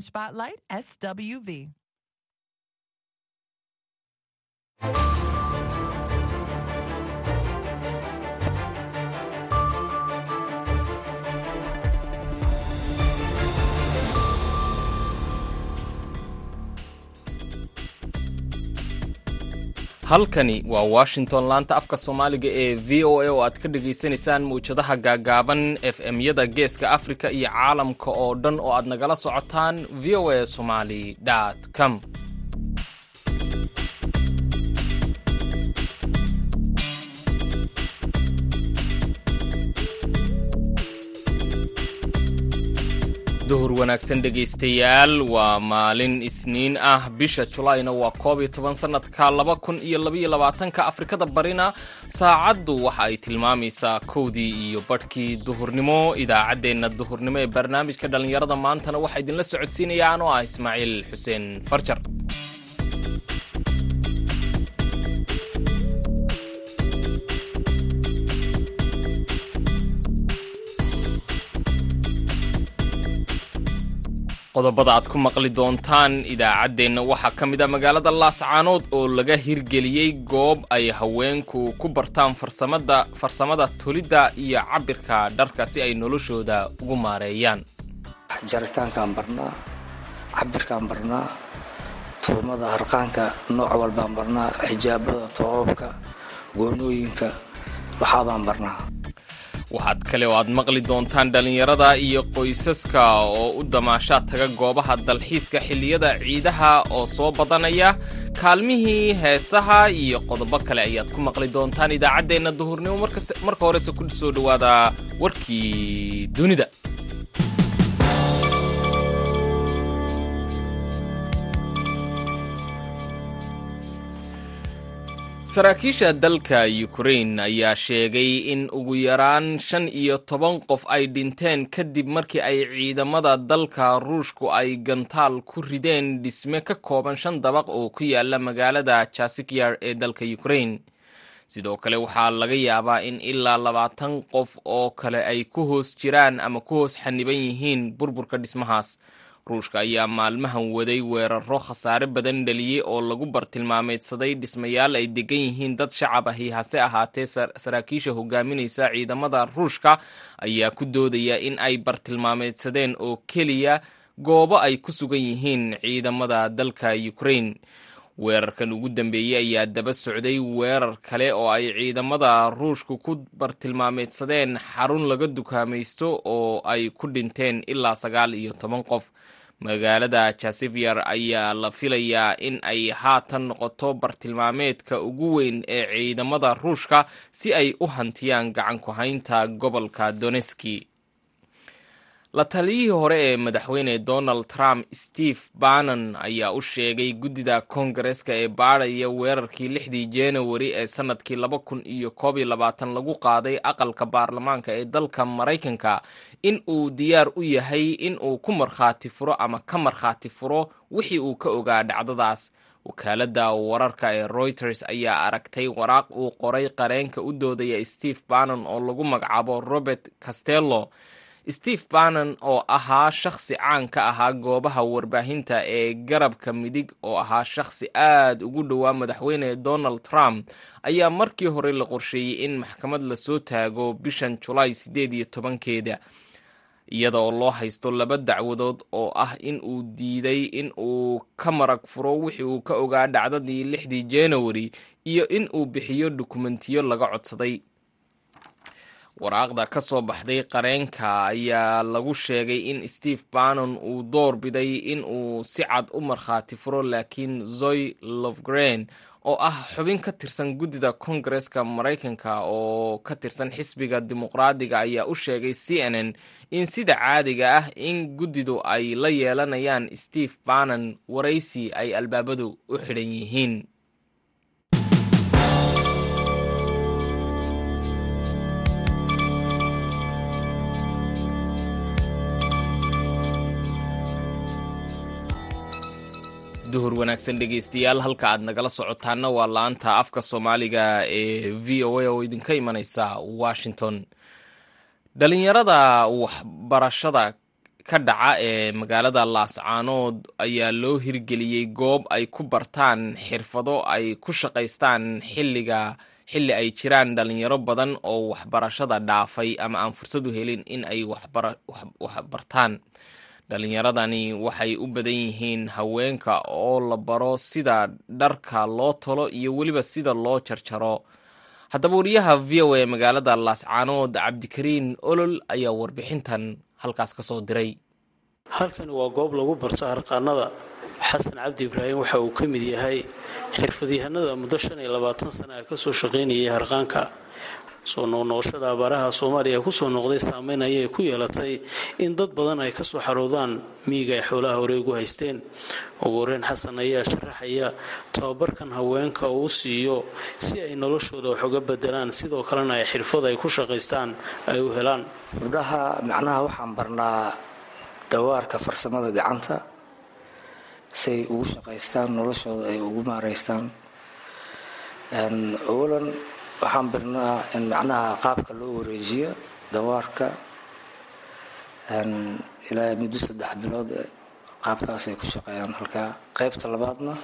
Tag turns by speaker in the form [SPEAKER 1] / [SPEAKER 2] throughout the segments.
[SPEAKER 1] Spotlight SWV.
[SPEAKER 2] Halkani waa washington laanta afka soomaaliga ee v o a oo aad ka dhagaysanaysaan mawjadaha gaagaaban f m-yada geeska afrika iyo caalamka oo dhan oo aad nagala socotaan v o a somali com duhur wanaagsan dhegaystayaal waa maalin isniin ah. Bisha julaayna waa koob iyo toban sannadka laba kun iyo labaiyo labaatanka afrikada barina. Saacaddu waxa ay tilmaamaysaa kowdii iyo badhkii duhurnimo. Idaacaddeenna duhurnimo ee barnaamijka dhallinyarada maantana waxaa idinla socodsiinaya anoo ah ismaaciil xuseen farjar qodobada aad ku maqli doontaan idaacaddeenna waxaa ka mid a magaalada laascaanood oo laga hirgeliyey goob ay haweenku ku bartaan farsamada farsamada tolidda iyo cabirka dharka si ay noloshooda ugu maareeyaan.
[SPEAKER 3] Jaritaankaan barnaa cabirkaan barnaa tolmada harqaanka nooc walbaan barnaa xijaabada toobabka goonooyinka waxaabaan barnaa
[SPEAKER 2] waxaad kale oo aad maqli doontaan dhallinyarada iyo qoysaska oo u damaashaad taga goobaha dalxiiska xilliyada ciidaha oo soo badanaya. Kaalmihii heesaha iyo qodobo kale ayaad ku maqli doontaan idaacaddeenna duhurnimo marka horese ku soo dhowaada warkii dunida saraakiisha dalka ukrain ayaa sheegay in ugu yaraan shan iyo toban qof ay dhinteen kadib markii ay ciidamada dalka ruushku ay gantaal ku rideen dhisme ka kooban shan dabaq oo ku yaalla magaalada jasikyar ee dalka ukrain sidoo kale waxaa laga yaabaa in ilaa labaatan qof oo kale ay ku hoos jiraan ama ku hoos xaniban yihiin burburka dhismahaas ruushka ayaa maalmahan waday weeraro khasaare badan dhaliyey oo lagu bartilmaameedsaday dhismayaal ay degan yihiin dad shacab ahi hase ahaatee saraakiisha hogaaminaysa ciidamada ruushka ayaa ku doodaya in ay bartilmaameedsadeen oo keliya goobo ay ku sugan yihiin ciidamada dalka ukrain weerarkan ugu dambeeyey ayaa daba socday weerar kale oo ay ciidamada ruushku ku bartilmaameedsadeen xarun laga dukaamaysto oo ay ku dhinteen ilaa sagaal iyo toban qof. Magaalada jasifyar ayaa la filayaa in ay haatan noqoto bartilmaameedka ugu weyn ee ciidamada ruushka si ay u hantiyaan gacan ku-haynta gobolka doneski la taliyihii hore ee madaxweyne donald trump steve bannon ayaa u sheegay guddida koongareska ee baadhaya weerarkii lixdii januari ee sannadkii laba kun iyo koob iyo labaatan lagu qaaday aqalka baarlamaanka ee dalka maraykanka in uu diyaar u yahay in uu ku markhaati furo ama ka markhaati furo wixii uu ka ogaa dhacdadaas. Wakaaladda wararka ee reuters ayaa aragtay waraaq uu qoray qareenka u doodaya steve bannon oo lagu magacaabo robert castello steve bannon oo ahaa shakhsi caan ka ahaa goobaha warbaahinta ee garabka midig oo ahaa shakhsi aad ugu dhowaa madaxweyne donald trump ayaa markii hore la qorsheeyey in maxkamad la soo taago bishan julaay siddeed iyo tobankeeda iyada oo loo haysto laba dacwadood oo ah in uu diiday in uu ka marag furo wixii uu ka ogaa dhacdadii lixdii januari iyo in uu bixiyo dukumentiyo laga codsaday waraaqda ka soo baxday qareenka ayaa lagu sheegay in steve bannon uu door biday in uu si cad u markhaati furo laakiin zoy lovgren oo ah xubin ka tirsan guddida koongareska maraykanka oo ka tirsan xisbiga dimuqraadiga ayaa u sheegay c n n in sida caadiga ah in guddidu ay la yeelanayaan steve bannon waraysi ay albaabadu u xidhan yihiin duhur wanaagsan dhegaystayaal halka aad nagala socotaana waa laanta afka soomaaliga ee v o a oo idinka imanaysa washington. Dhalinyarada waxbarashada ka dhaca ee magaalada laascaanood ayaa loo hirgeliyey goob ay ku bartaan xirfado ay ku shaqaystaan xilliga xilli ay jiraan dhalinyaro badan oo waxbarashada dhaafay ama aan fursad u helin in ay waxbartaan dhalinyaradani waxay u badan yihiin haweenka oo la baro sida dharka loo tolo iyo weliba sida loo jarjaro. Haddaba wariyaha v o a magaalada laascaanood cabdikariin olol ayaa warbixintan halkaas ka soo diray.
[SPEAKER 4] Halkani waa goob lagu barto harqaanada xasan cabdi ibraahim waxa uu ka mid yahay xirfadyahanada muddo shan iyo labaatan sana a ka soo shaqaynayay harqaanka soo noqnoqoshada abaaraha soomaaliya ku soo noqday saameyn ayay ku yeelatay in dad badan ay ka soo xaroodaan miyiga ay xoolaha hore ugu haysteen. Ugu horeyn xasan ayaa sharaxaya tababarkan haweenka uu siiyo si ay noloshooda wax uga bedelaan sidoo kalena ay xirfad ay ku shaqaystaan ay u helaan.
[SPEAKER 3] Gabdhaha macnaha waxaan barnaa dawaarka farsamada gacanta. Siay ugu shaqaystaan noloshooda ay ugu maaraystaan waxaan birnaa in macnaha qaabka loo wareejiyo dawaarka ilaa muddo saddex bilood qaabkaas ay ku shaqeeyaan. Halkaa qaybta labaadna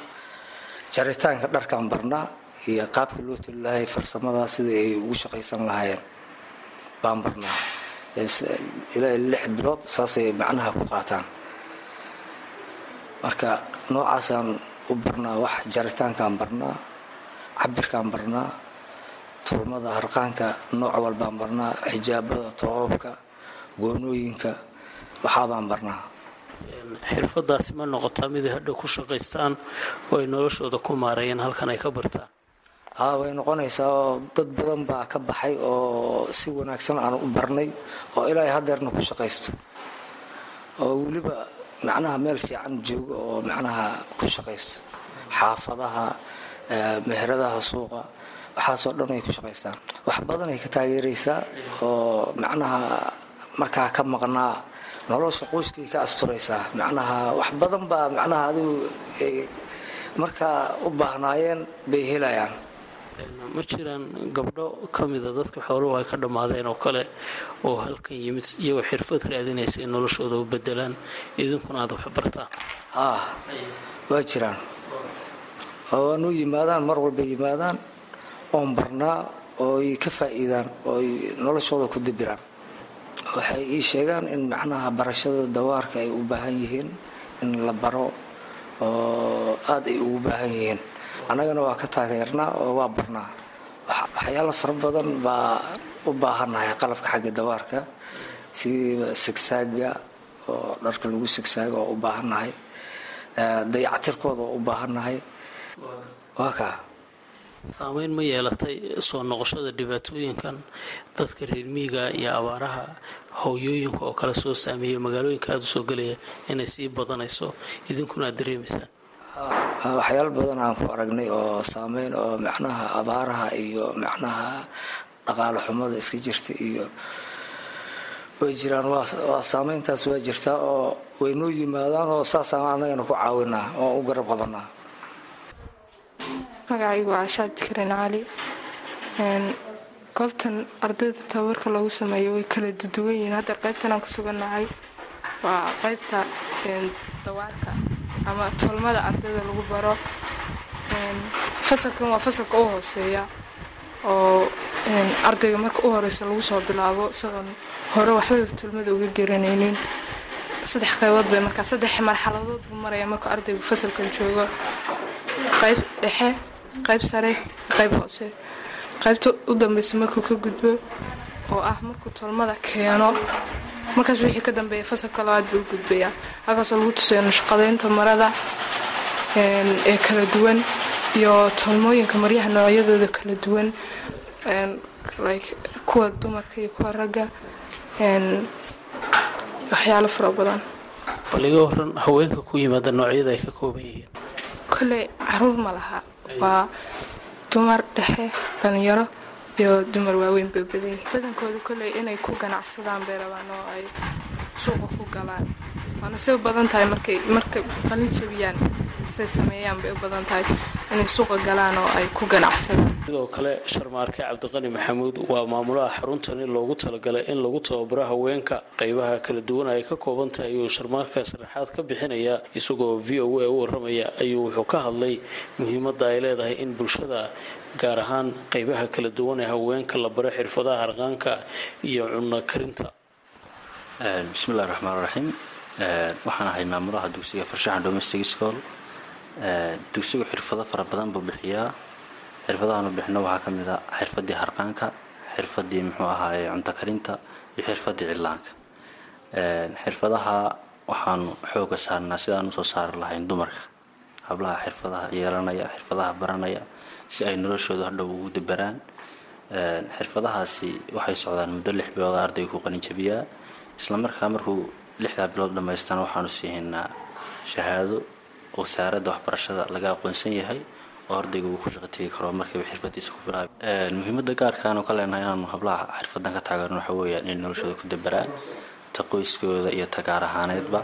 [SPEAKER 3] jaritaanka dharkaan barnaa iyo qaabka loo toli lahay farsamada sidai ay ugu shaqaysan lahaayeen baan barnaa. Ilaa lix bilood saasay macnaha ku qaataan. Marka noocaasaan u barnaa wax jaritaankaan barnaa cabirkaan barnaa tulmada harqaanka nooc walbaan barnaa. Xijaabada toobabka goonooyinka waxaabaan barnaa.
[SPEAKER 4] Xirfadaasi ma noqotaa mid ay hadhow ku shaqaystaan oo ay noloshooda ku maareeyeen halkan ay ka bartaan.
[SPEAKER 3] Haa way noqonaysaa oo dad badan baa ka baxay oo si wanaagsan aan u barnay oo ilaa hadeerna ku shaqaysto. Oo weliba macnaha meel fiican jooga oo macnaha ku shaqaysto. Xaafadaha meheradaha suuqa waxaasoo dhan ay ku shaqaystaan. Wax badan ay ka taageeraysaa oo macnaha markaa ka maqnaa nolosha qoyskay ka asturaysaa. Macnaha wax badan baa macnaha adigu markaa u baahnaayeen bay helayaan.
[SPEAKER 4] Ma jiraan gabdho ka mida dadka xooluhu ay ka dhammaadeen oo kale oo halkan yimid iyagoo xirfad raadinaysa in noloshooda u bedelaan idinkuna aad wax bartaan.
[SPEAKER 3] Haa waa jiraan. Oo waanu yimaadaan mar walba yimaadaan oon barnaa ooy ka faa'iidaan ooy noloshooda ku dibiraan. Waxay ii sheegaan in macnaha barashada dawaarka ay u baahan yihiin in la baro oo aada ay ugu baahan yihiin. Annagana waa ka taageernaa oo waa barnaa. Waxyaalo fara badan baa u baahannahay qalabka xagga dawaarka sida sigsaaga oo dharka lagu sigsaaga oo u baahannahay dayacatirkooda oo u baahannahay waa kaa
[SPEAKER 4] saameyn ma yeelatay soo noqoshada dhibaatooyinkan. Dadka reer miiga iyo abaaraha hooyooyinka oo kale soo saameeya magaalooyinka aada u soo gelaya inay sii badanayso idinkuna aad dareemaysaan
[SPEAKER 3] waxyaalo badan aan ku aragnay oo saameyn oo macnaha abaaraha iyo macnaha dhaqaale xumada iska jirta iyo way jiraan. Waa saameyntaas waa jirtaa oo way noo yimaadaan oo saasaan annagana ku caawinaa oo u garab qabanaa
[SPEAKER 5] magacaygu waa ashaad karin cali. Goobtan ardayda tababarka lagu sameeyo way kala duduwan yihiin. Hadda qaybtan aan ku sugannahay waa qaybta dawaarka ama tolmada ardayda lagu baro. Fasalkan waa fasalka u hooseeya oo ardayga marka u horeysa lagu soo bilaabo isagoon hore waxbay tolmada uga garanaynin. Saddex qaybood bay markaa saddex marxaladood buu maraya markuu ardaygu fasalkan joogo. Qayb dhexe qayb sare qayb hoose. Qaybta u dambeysa markuu ka gudbo oo ah markuu tolmada keeno markaas wixii ka dambeeya fasalka labaad buu gudbayaa halkaasoo lagu tusayo nashqadeynta marada ee kala duwan iyo tolmooyinka maryaha noocyadooda kala duwan like kuwa dumarka iyo kuwa ragga waxyaalo fara badan.
[SPEAKER 4] Bal iga haweenka ku yimaada noocyada ay ka kooban yihiin.
[SPEAKER 5] Kolley carruur ma laha waa dumar dhexe dhalinyaro iyo dumar waaweyn bay badan badankooda kolley inay ku ganacsadaan bay rabaan oo ay suuqa ku galaan waana say u badan tahay markay marka qalin jabiyaan say sameeyaan bay u badan tahay inay suuqa galaan oo ay ku ganacsadaan
[SPEAKER 4] sidoo kale sharmaarke cabdiqani maxamuud waa maamulaha xaruntani loogu talagalay in lagu tababaro haweenka. Qaybaha kala duwan ay ka kooban tahay ayuu sharmaarka sharaxaad ka bixinaya isagoo v o a u waramaya ayuu wuxuu ka hadlay muhiimadda ay leedahay in bulshada gaar ahaan qaybaha kala duwan ee haweenka la baro xirfadaha harqaanka iyo cunno karinta.
[SPEAKER 6] Bismillahi raxmaan raxiim waxaan ahay maamulaha dugsiga farshaxan domestic school dugsigu xirfado fara badan buu bixiyaa. Xirfadahaanu bixino waxaa ka mid a xirfadii harqaanka xirfadii muxuu ahaaye cunto karinta iyo xirfadii cidlaanka xirfadaha waxaanu xooga saarnaa sidaan u soo saari lahayn dumarka. Hablaha xirfadaha yeelanaya xirfadaha baranaya si ay noloshooda hadhow ugu dabaraan. Xirfadahaasi waxay socdaan muddo lix bilood ardayga ku qalinjabiyaa islamarkaa markuu lixdaa bilood dhammaystana waxaanu siihaynaa shahaado wasaaradda waxbarashada laga aqoonsan yahay oo ardayga uu ku shaqo tegi karo markiiba xirfadiisa ku bilaabay. Muhiimada gaarkaanu ka leenahay inaanu hablaha xirfadan ka taageerno waxa weeyaan inay noloshooda ku dabaraan ta qoyskooda iyo ta gaar ahaaneedba.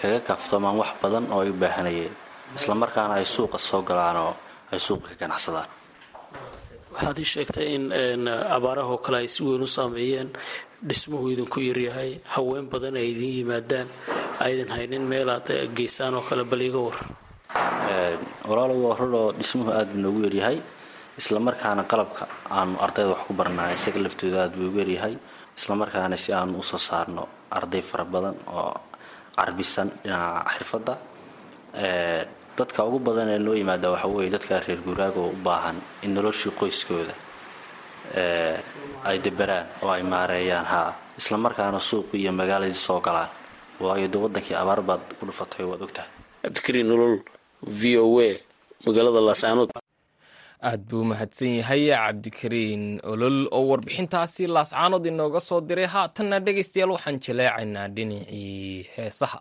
[SPEAKER 6] Kaga kaaftoomaan wax badan oo ay u baahanayeen islamarkaana ay suuqa soo galaan oo ay suuqa ka ganacsadaan.
[SPEAKER 4] Waxaad ii sheegtay in abaarahoo kale ay si weyn u saameeyeen dhismuhu idinku yaryahay haween badan ay idiin yimaadaan aydan haynin meelaad geysaan oo kale bal iga war.
[SPEAKER 6] Walaalo waa rur oo dhismuhu aad buu noogu yaryahay islamarkaana qalabka aanu ardayda wax ku barnaa isaga laftooda aad buu ugu yaryahay islamarkaana si aanu u soo saarno arday fara badan oo carbisan dhinaca xirfadda. Dadka ugu badan ee noo yimaada waxa weeye dadka reer guuraaga oo u baahan in noloshii qoyskooda ay dabaraan oo ay maareeyaan haa. Islamarkaana suuqii iyo magaaladii soo galaan. Waayo de wadankii abaar baad ku dhufatay waad ogtahay.
[SPEAKER 4] Cabdikariin nolol v o a magaalada laascaanood.
[SPEAKER 7] Aad buu mahadsan yahay cabdikariin olol oo warbixintaasi laascaanood inooga soo diray. Haatanna dhegaystayaal waxaan jaleecaynaa dhinacii heesaha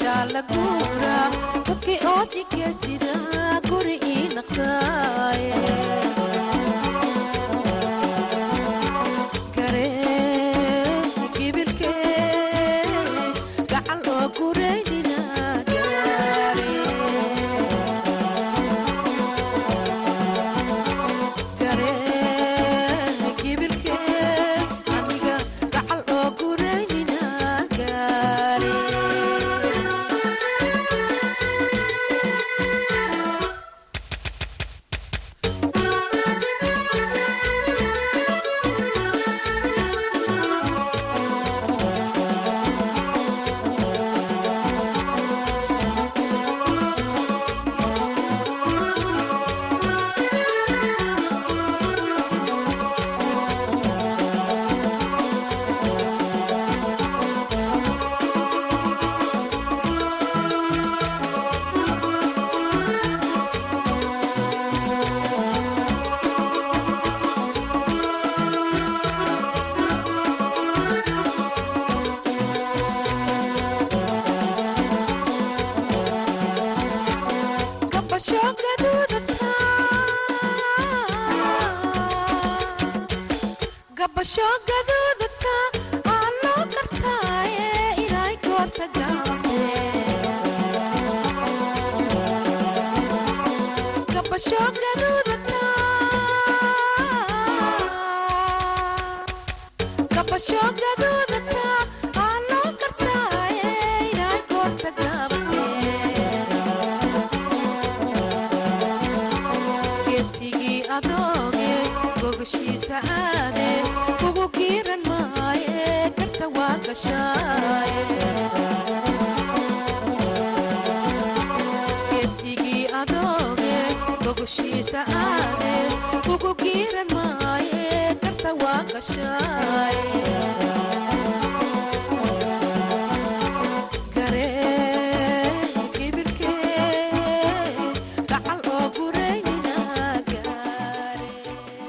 [SPEAKER 7] shaalaguura dadkay oo jigya guri ii naqdaa gabasho gaduudka aan loo kartaaye inay goorta gabasho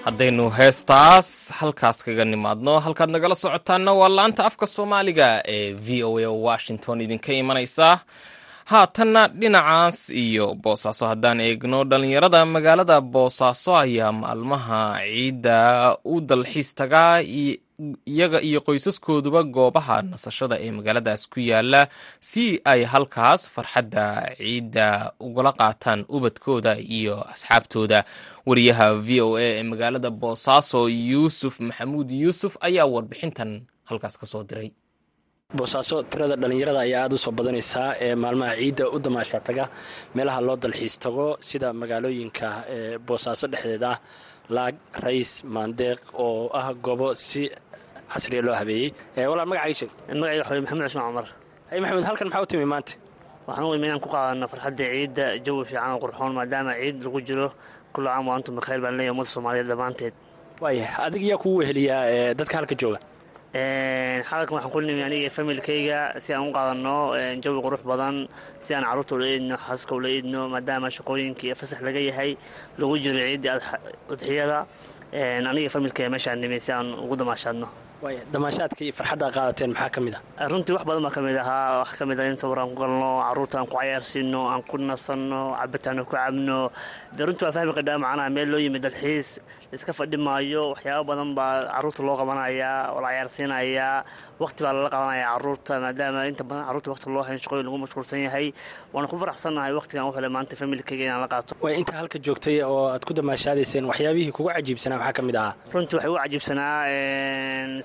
[SPEAKER 2] haddaynu heestaas halkaas kaga nimaadno halkaad nagala socotaanna waa laanta afka soomaaliga ee v o a washington idinka imanaysa haatanna dhinacaas iyo boosaaso haddaan eegno dhallinyarada magaalada boosaaso ayaa maalmaha ciidda u dalxiis tagaa iyaga iyo qoysaskooduba goobaha nasashada ee magaaladaas ku yaalla si ay halkaas farxadda ciidda ugala qaataan ubadkooda iyo asxaabtooda. Wariyaha v o a ee magaalada boosaaso yuusuf maxamuud yuusuf ayaa warbixintan halkaas ka soo diray
[SPEAKER 8] boosaaso tirada dhallinyarada ayaa aada u soo badanaysaa ee maalmaha ciidda u damaasha taga meelaha loo dalxiis tago sida magaalooyinka ee boosaaso dhexdeeda ah laag rays maandeeq oo ah goobo si casriya loo habeeyey. Ee walaal magacaaga sheeg
[SPEAKER 9] magacayga waxa maxamed cusmaan cumar.
[SPEAKER 8] Hay maxamed halkan maxaa u timi maanta?
[SPEAKER 9] Waxaan u imi inaan ku qaadano farxadda ciidda jawi fiican oo qurxoon maadaama ciid lagu jiro kullu caam wa antum bikhayr baan leeyahay ummadda soomaaliyeed dhammaanteed.
[SPEAKER 8] Waaya adig yaa kugu weheliyaa ee dadka halka jooga
[SPEAKER 9] xalalkan waxaan ku nimi aniga familkayga si aan u qaadano jawi qurux badan si aan carruurta ula eedno xaaska ula eedno maadaama shaqooyinka iyo fasax laga yahay lagu jiro ciidda udxiyada. Aniga familkayga meeshaan nimi si aan ugu damaashaadno.
[SPEAKER 8] Damaashaadka iyo farxadda aad qaadateen maxaa ka mid ah?
[SPEAKER 9] Runtii wax badan baa ka mid ahaa. Wax ka mid ah in sawir aan ku galno carruurta aan ku cayaarsiino aan ku nasanno cabitaano ku cabno. De runtii waa fahmi kadhaa macnaha meel loo yimid dalxiis laiska fadhi maayo waxyaabo badan baa carruurta loo qabanayaa oo la cayaarsiinayaa waqti baa lala qabanaya carruurta maadaama inta badan carruurta waqti loo hayn shaqooyin lagu mashquulsan yahay waana ku faraxsannahay waqtigan u helay maanta familkayga inaan la qaato.
[SPEAKER 8] Waaya intaa halka joogtay oo aad ku damaashaadayseen waxyaabihii kugu cajiibsanaa maxaa ka mid ahaa
[SPEAKER 9] runtii waxay u cajiibsanaa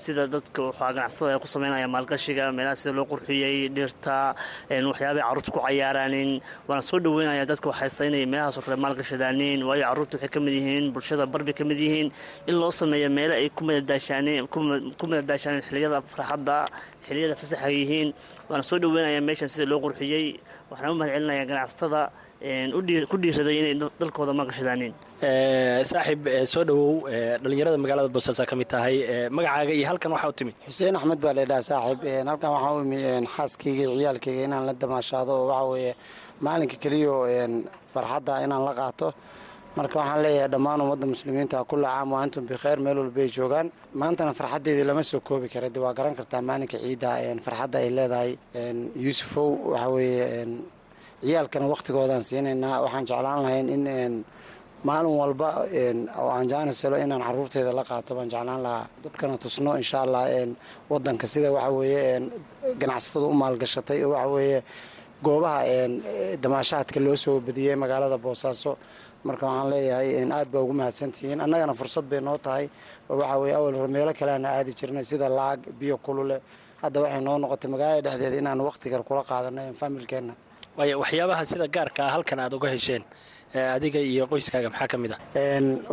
[SPEAKER 9] sida dadka waxaa ganacsada ay ku samaynaya maalgashiga meelaha sida loo qurxiyey dhirta waxyaabay carruurta ku cayaaraanin waana soo dhaweynaya dadka waxaysta inay meelahaasoo kale maalgashadaanin waayo carruurta waxay ka mid yihiin bulshada barbay ka mid yihiin in loo sameeyo meelo ay ku madadaashaaneen xilliyada farxadda xilliyada fasaxa yihiin. Waana soo dhaweynaya meeshan sida loo qurxiyey. Waxaan u mahad celinaya ganacsatada ku dhiiraday inay dalkooda maalgashadaanin
[SPEAKER 8] saaxiib soo dhowow dhallinyarada magaalada boosaasaa ka mid tahay magacaaga iyo halkan waxaa u timid.
[SPEAKER 10] Xuseen axmed baa laydhaha saaxiib halkan waxaa u imi xaaskayga iyo ciyaalkayga inaan la damaashaado oo waxaa weeye maalinka keliyo farxadda inaan la qaato marka waxaan leeyahay dhammaan ummadda muslimiinta kulla caam wa antum bikhayr meel walba ay joogaan. Maantana farxaddeedii lama soo koobi kara de waa garan kartaa maalinka ciidda farxadda ay leedahay yuusufow waxaa weeye ciyaalkana wakhtigoodaan siinaynaa. Waxaan jeclaan lahayn in maalin walba oo aan jaanis helo inaan caruurteeda la qaato baan jeclaan lahaa. Dadkana tusno insha allah wadanka sida waxa weeye ganacsatada u maalgashatay oo waxa weeye goobaha damaashaadka loo soo badiyey magaalada boosaaso marka waxaan leeyahay aad baa ugu mahadsantihiin. Annagana fursad bay noo tahay. Oo waxaa weye awal hore meelo kale aana aadi jirnay sida laag biyo kulule. Hadda waxay noo noqotay magaalada dhexdeeda inaan wakhtigan kula qaadano familkeenna.
[SPEAKER 8] Waaya waxyaabaha sida gaarka ah halkan aad uga hesheen adiga iyo qoyskaaga maxaa ka mid ah?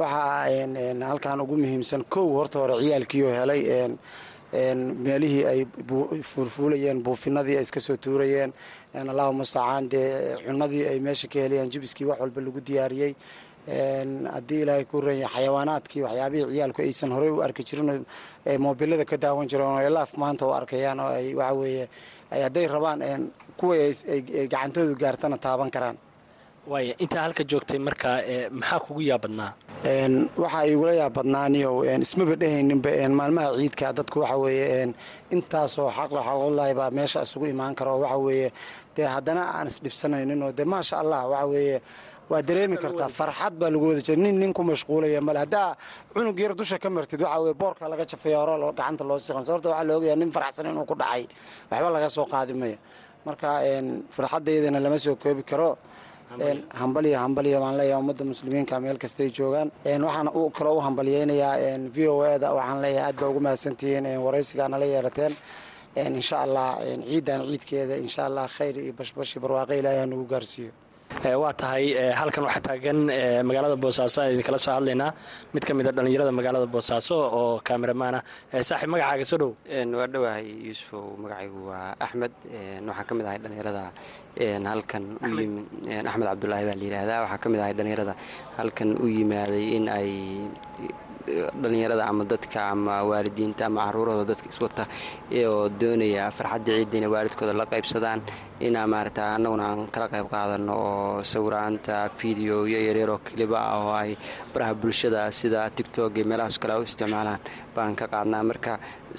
[SPEAKER 10] Waxaa halkan ugu muhiimsan kow horta hore ciyaalkiioo helay meelihii ay fuulfuulayeen buufinadii ay iska soo tuurayeen allahu mustacaan dee cunadii ay meesha ka helayeen jibiskii wax walba lagu diyaariyey. Haddii ilaahay ku ranya xayawaanaadkii waxyaabihii ciyaalku aysan horey u arki jirin moobilada ka daawan jireen oo laaf maanta u arkayaan oo ay waxa weeye hadday rabaan kuwa ay gacantoodu gaartana taaban karaan
[SPEAKER 8] waaya intaa halka joogtay markaa maxaa kugu yaabadnaa
[SPEAKER 10] waxaa igula yaabadnaaniyo ismaba dhehayninba maalmaha ciidka dadku waxa weeye intaasoo xaqla xaqulahi baa meesha isugu imaan kara oo waxa weeye dee haddana aan isdhibsanaynin oo dee maasha allah waxa weeye waa dareemi kartaa farxad baa lagu wada jira nin nin ku mashquulaya male haddaa cunug yar dusha ka martid waxaa weye boorka laga jafaya hore gacanta loo siqan sababta waxaa la ogayaa nin faraxsan inuu ku dhacay. Waxba laga soo qaadi mayo marka farxaddaydana lama soo koobi karo hambaliyo hambaliyo waan leeyahay ummadda muslimiinka meel kastay joogaan. Waxaan kaloo u hambaliyeynayaa v o eda waxaan leeyahay aad baa ugu mahadsantihiin waraysigaa nala yeelateen een, insha allah ciidan ciidkeeda insha allah khayr iyo bashbash barwaaqo ilaahay ha nagu gaarsiiyo
[SPEAKER 8] waa tahay ee, halkan waxaa taagan ee, magaalada boosaaso aan idinkala soo hadlaynaa. Mid ka mid a dhallinyarada magaalada boosaaso oo kameramaana saaxiib magacaaga soo dhow.
[SPEAKER 11] Waa dhowahay yuusufow magacaygu waa axmed. Waxaan ka mid ahay dhallinyarada halkan u axmed. cabdulaahi baa la yidhaahdaa. Waxaan ka mid ahay dhallinyarada halkan u yimaaday in ay dhallinyarada ama dadka ama waalidiinta ama caruurahooda dadka iswata oo doonaya farxadda ciidda inay waalidkooda la qaybsadaan inaa maarata annaguna aan kala qayb qaadano oo sawiraanta fideoyo yaryar oo keliba ah oo ay baraha bulshada sida tictok iyo meelahaas kale u isticmaalaan baan ka qaadnaa. Marka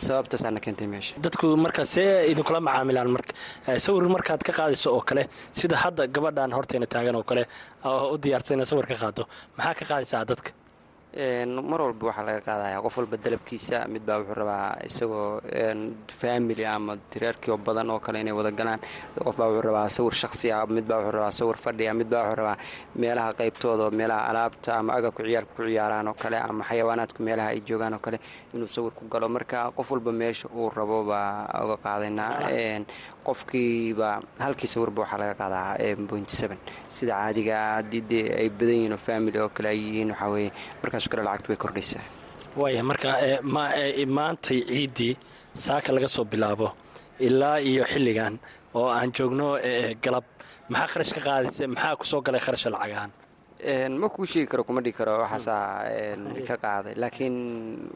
[SPEAKER 11] sababtaasaana keentay meesha.
[SPEAKER 8] Dadku marka see idinkula macaamilaan marka sawir markaad ka qaadayso oo kale sida hadda gabadhan horteena taagan oo kale u diyaarsan inaad sawir ka qaado maxaa ka qaadaysaa dadka
[SPEAKER 11] mar walba waxaa laga qaadaya qof walba dalabkiisa mid baa wuxuu rabaa isagoo family ama tireerkii oo badan oo kale inay wada galaan. Qof baa wuxuu rabaa sawir shakhsi ah mid baa wuxuu rabaa sawir fadhi ah mid baa wuxuu rabaa meelaha qaybtooda meelaha alaabta ama agabka ciyaarka ku ciyaaraan oo kale ama xayawaanaadku meelaha ay joogaan oo kale inuu sawir ku galo. Marka qof walba meesha uu rabo baa uga qaadaynaa qofkiiba halkii sawirba waxaa laga qaadaa sida caadiga haddii dee ay badan yihiin oo family oo kale ay yihiin waxaa weeye markaas kale lacagtu way kordhaysaa
[SPEAKER 8] waaya marka ma- ee, maantay ciiddii saaka laga soo bilaabo ilaa iyo xilligan oo aan joogno ee, galab. Maxaa kharash ka qaadaysa maxaa ku soo galay kharasha lacagahan
[SPEAKER 11] ma kuu sheegi karo kuma dhigi karo waxaasaa een, ka qaaday. Laakiin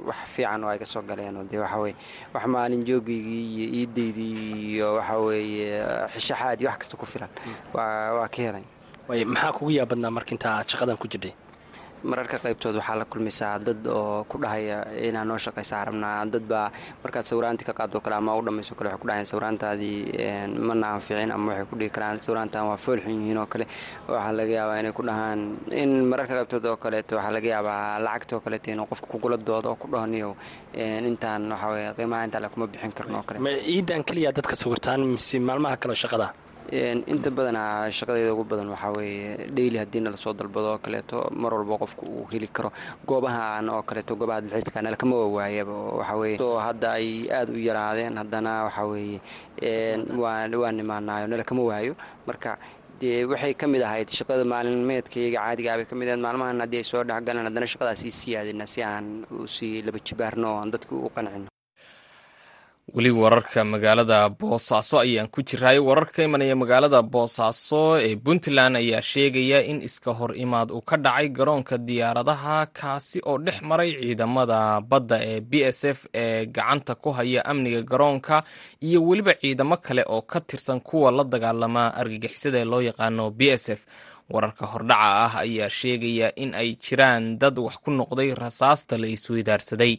[SPEAKER 11] wax fiican oo ay ka soo galeen oo dee waxaa weye wax maalin joogaygii iyo iidaydii iyo waxaa weeye xishaxaad iyo wax kasta ku filan. Waa waa ka helay
[SPEAKER 8] waaya maxaa kugu yaabadnaa marka inta aad shaqadan ku jirtay
[SPEAKER 11] mararka qaybtood waxaa la kulmaysaa dad oo ku dhahaya inaa noo shaqaysaa rabnaa dad baa markaad sawiraantii ka qaado kale ama u dhammayso kale waxay ku dhahayan sawiraantaadii mana anficin ama waxay ku dhihi karaan sawiraantan waa foolxun yihiin oo kale. Waxaa laga yaabaa inay ku dhahaan in mararka qaybtood oo kaleeto waxaa laga yaabaa lacagta oo kaleeto inuu qofka kugula doodo oo ku dhahaniyo intaan waxaa weye qiimaha intaa le kuma bixin karno oo kale.
[SPEAKER 8] Ma ciidan keliya dadka sawirtaan mise maalmaha kale oo shaqada
[SPEAKER 11] inta badanaa shaqadeeda ugu badan waxaa weeye dheyli haddii nala soo dalbado oo kaleeto mar walba qofku uu heli karo. Goobahan oo kaleeto goobaha dalxiiska nala kama wawaayaba oo waxaa weeye. Soo hadda ay aada u yaraadeen haddana waxaa weeye waa nimaanaayo nala kama waayo. Marka dee waxay ka mid ahayd shaqada maalmeedkayga caadigaa bay ka mid ahayd. Maalmahan haddii ay soo dhexgaleen haddana shaqadaas ii siyaadina si aan u sii laba jibaarno oo aan dadka u qancino
[SPEAKER 2] weli wararka magaalada boosaaso ayaan ku jiraay wararka ka imanaya magaalada boosaaso ee puntland ayaa sheegaya in iska hor imaad uu ka dhacay garoonka diyaaradaha kaasi oo dhex maray ciidamada badda ee b s f ee gacanta ku haya amniga garoonka iyo weliba ciidamo kale oo ka tirsan kuwa la dagaalama argagixisada ee loo yaqaano b s f wararka hordhaca ah ayaa sheegaya in ay jiraan dad wax ku noqday rasaasta la isweydaarsaday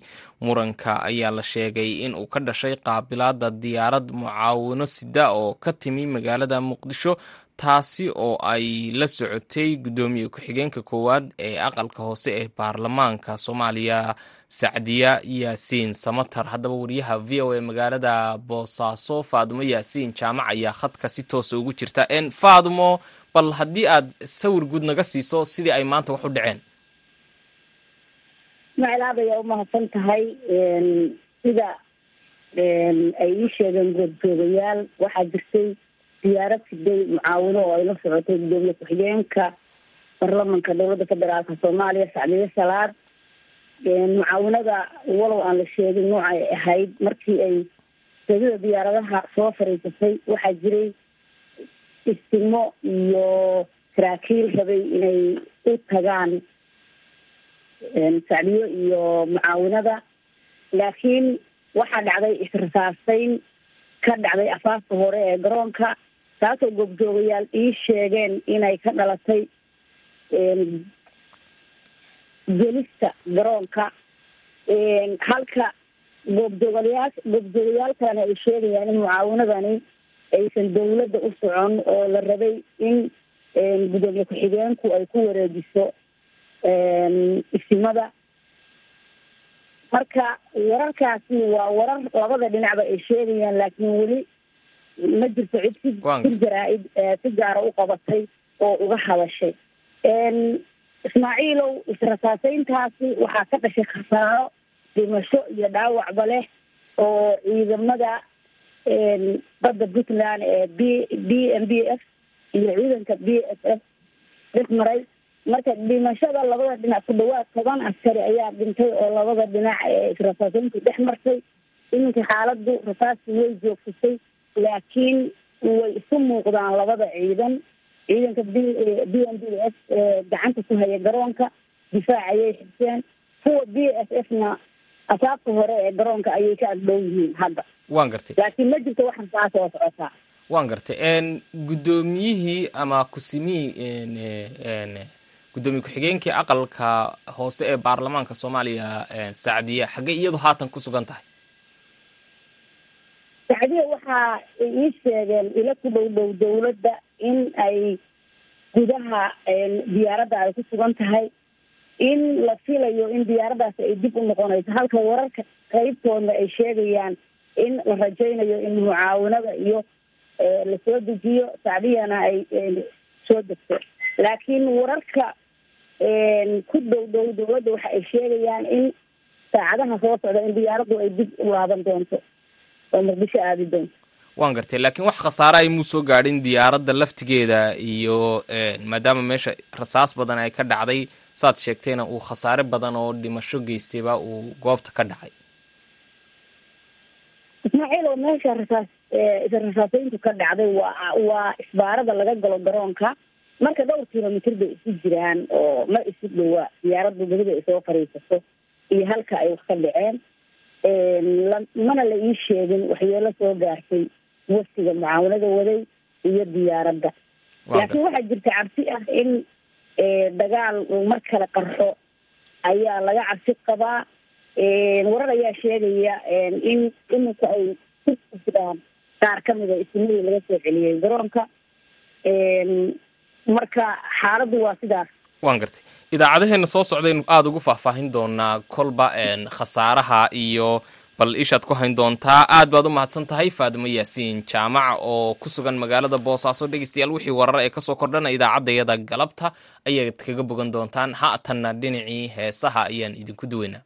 [SPEAKER 2] muranka ayaa la sheegay in uu ka dhashay qaabilaada diyaarad mucaawino sida oo ka timi magaalada muqdisho taasi oo ay la socotay guddoomiye ku-xigeenka koowaad ee aqalka hoose ee baarlamaanka soomaaliya sacdiya yaasiin samatar. Haddaba wariyaha v o a magaalada boosaaso faadimo yaasiin jaamac ayaa khadka si toosa ugu jirta. N faadimo bal haddii aad sawir guud naga siiso sidii ay maanta wax u dhaceen?
[SPEAKER 12] Maclaab ayaa umahadsan tahay sida ay ii sheegeen goobjoogayaal waxaa jirtay diyaarad siday mucaawino oo ay la socotay gudoomiye ku-xigeenka baarlamanka dowladda federaalka soomaaliya sacdiye salaad mucaawinada walow aan la sheegin nooca ay ahayd. Markii ay seedada diyaaradaha soo fariisatay waxaa jiray istimo iyo saraakiil rabay inay u tagaan sacdiyo iyo mucaawinada laakiin waxaa dhacday israsaaseyn ka dhacday afaafka hore ee garoonka taasoo goobjoogayaal ii sheegeen inay ka dhalatay gelista garoonka halka goobjoogayaal goobjoogayaal kalena ay sheegayaan in mucaawinadani aysan dawladda u socon oo la rabay in gudoomiye ku-xigeenku ay ku wareejiso isimada marka wararkaasi waa warar labada dhinacba ay sheegayaan laakiin weli ma jirto cid si si jaraa-id si gaara u qabatay oo uga hadashay ismaaciilow israsaaseyntaasi waxaa ka dhashay khasaaro dhimasho iyo dhaawacba leh oo ciidamada badda puntland ee b b m b f iyo ciidanka b s f dhex maray. Marka dhimashada labada dhinac ku dhawaad toban askari ayaa dhintay oo labada dhinac ee israsaaseyntu dhex martay. Iminka xaaladdu rasaasti way joogsatay laakiin way isu muuqdaan labada ciidan ciidanka b b m b f gacanta ku haya garoonka difaac ayay xigteen. Kuwa b s f na asaabta hore ee garoonka ayay ka agdhow yihiin hadda.
[SPEAKER 2] Waan gartay.
[SPEAKER 12] Laakiin ma jirto wax rasaas oo socotaa
[SPEAKER 2] waan gartay. Guddoomiyihii ama kusimihii guddoomiye ku-xigeenkii aqalka hoose ee baarlamaanka soomaaliya sacdiye xaggee iyadu haatan ku sugan tahay?
[SPEAKER 12] Sacdiye waxaa ii sheegeen ila ku dhow dhow dawladda in ay gudaha diyaaradda ay ku sugan tahay in la filayo in diyaaraddaasi ay dib u noqonayso. Halka wararka qeybtoodna ay sheegayaan in la rajaynayo in mucaawinada iyo la soo dejiyo sacdiyana ay soo degto. Laakiin wararka ku dhow dhow dawladda waxa ay sheegayaan in saacadaha soo socda in diyaaraddu ay dib u laaban doonto oo muqdisho aadi doonto
[SPEAKER 2] waan gartay. Laakiin wax khasaare ay muu soo gaadhin diyaaradda laftigeeda iyo maadaama meesha rasaas badan ay ka dhacday saad sheegtayna uu khasaare badan oo dhimasho geystayba uu goobta ka dhacay.
[SPEAKER 12] Ismaaciil oo meesha rasaas israsaaseyntu ka dhacday waa waa isbaarada laga galo garoonka. Marka dhowr kilomitr bay isu jiraan oo ma isu dhowaa. Diyaaraddu badida ay soo fariisato iyo halka ay wax ka dhaceen. Mana la ii sheegin waxyeelo soo gaartay waftiga mucaawanada waday iyo diyaaradda. Laakiin waxaa jirta cabsi ah in dagaal uu mar kale qarxo ayaa laga cabsi qabaa. Warar ayaa sheegaya in iminka ay ku jiraan qaar kamida isnimadii laga soo celiyey garoonka. Marka xaaladdu waa sidaas.
[SPEAKER 2] Waan gartay. Idaacadaheena soo socdaynu aada ugu faahfaahin doonaa kolba khasaaraha iyo bal ishaad ku hayn doontaa. Aad baad u mahadsan tahay faadimo yaasiin jaamaca oo ku sugan magaalada boosaaso. Dhegeystayaal wixii warar ee ka soo kordhana idaacaddayada galabta ayaad kaga bogan doontaan. Haatanna dhinacii heesaha ayaan idinku duweynaa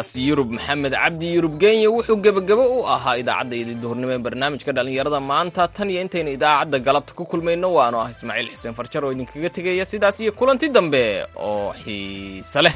[SPEAKER 2] codkaas yurub maxamed cabdi yurub genya wuxuu gebagabo u ahaa idaacaddaydii duhurnimo ee barnaamijka dhallinyarada. Maanta tan iyo intaynu idaacadda galabta ku kulmayno waanu ah ismaaciil xuseen farjar oo idinkaga tegaya sidaas iyo kulanti dambe oo xiise leh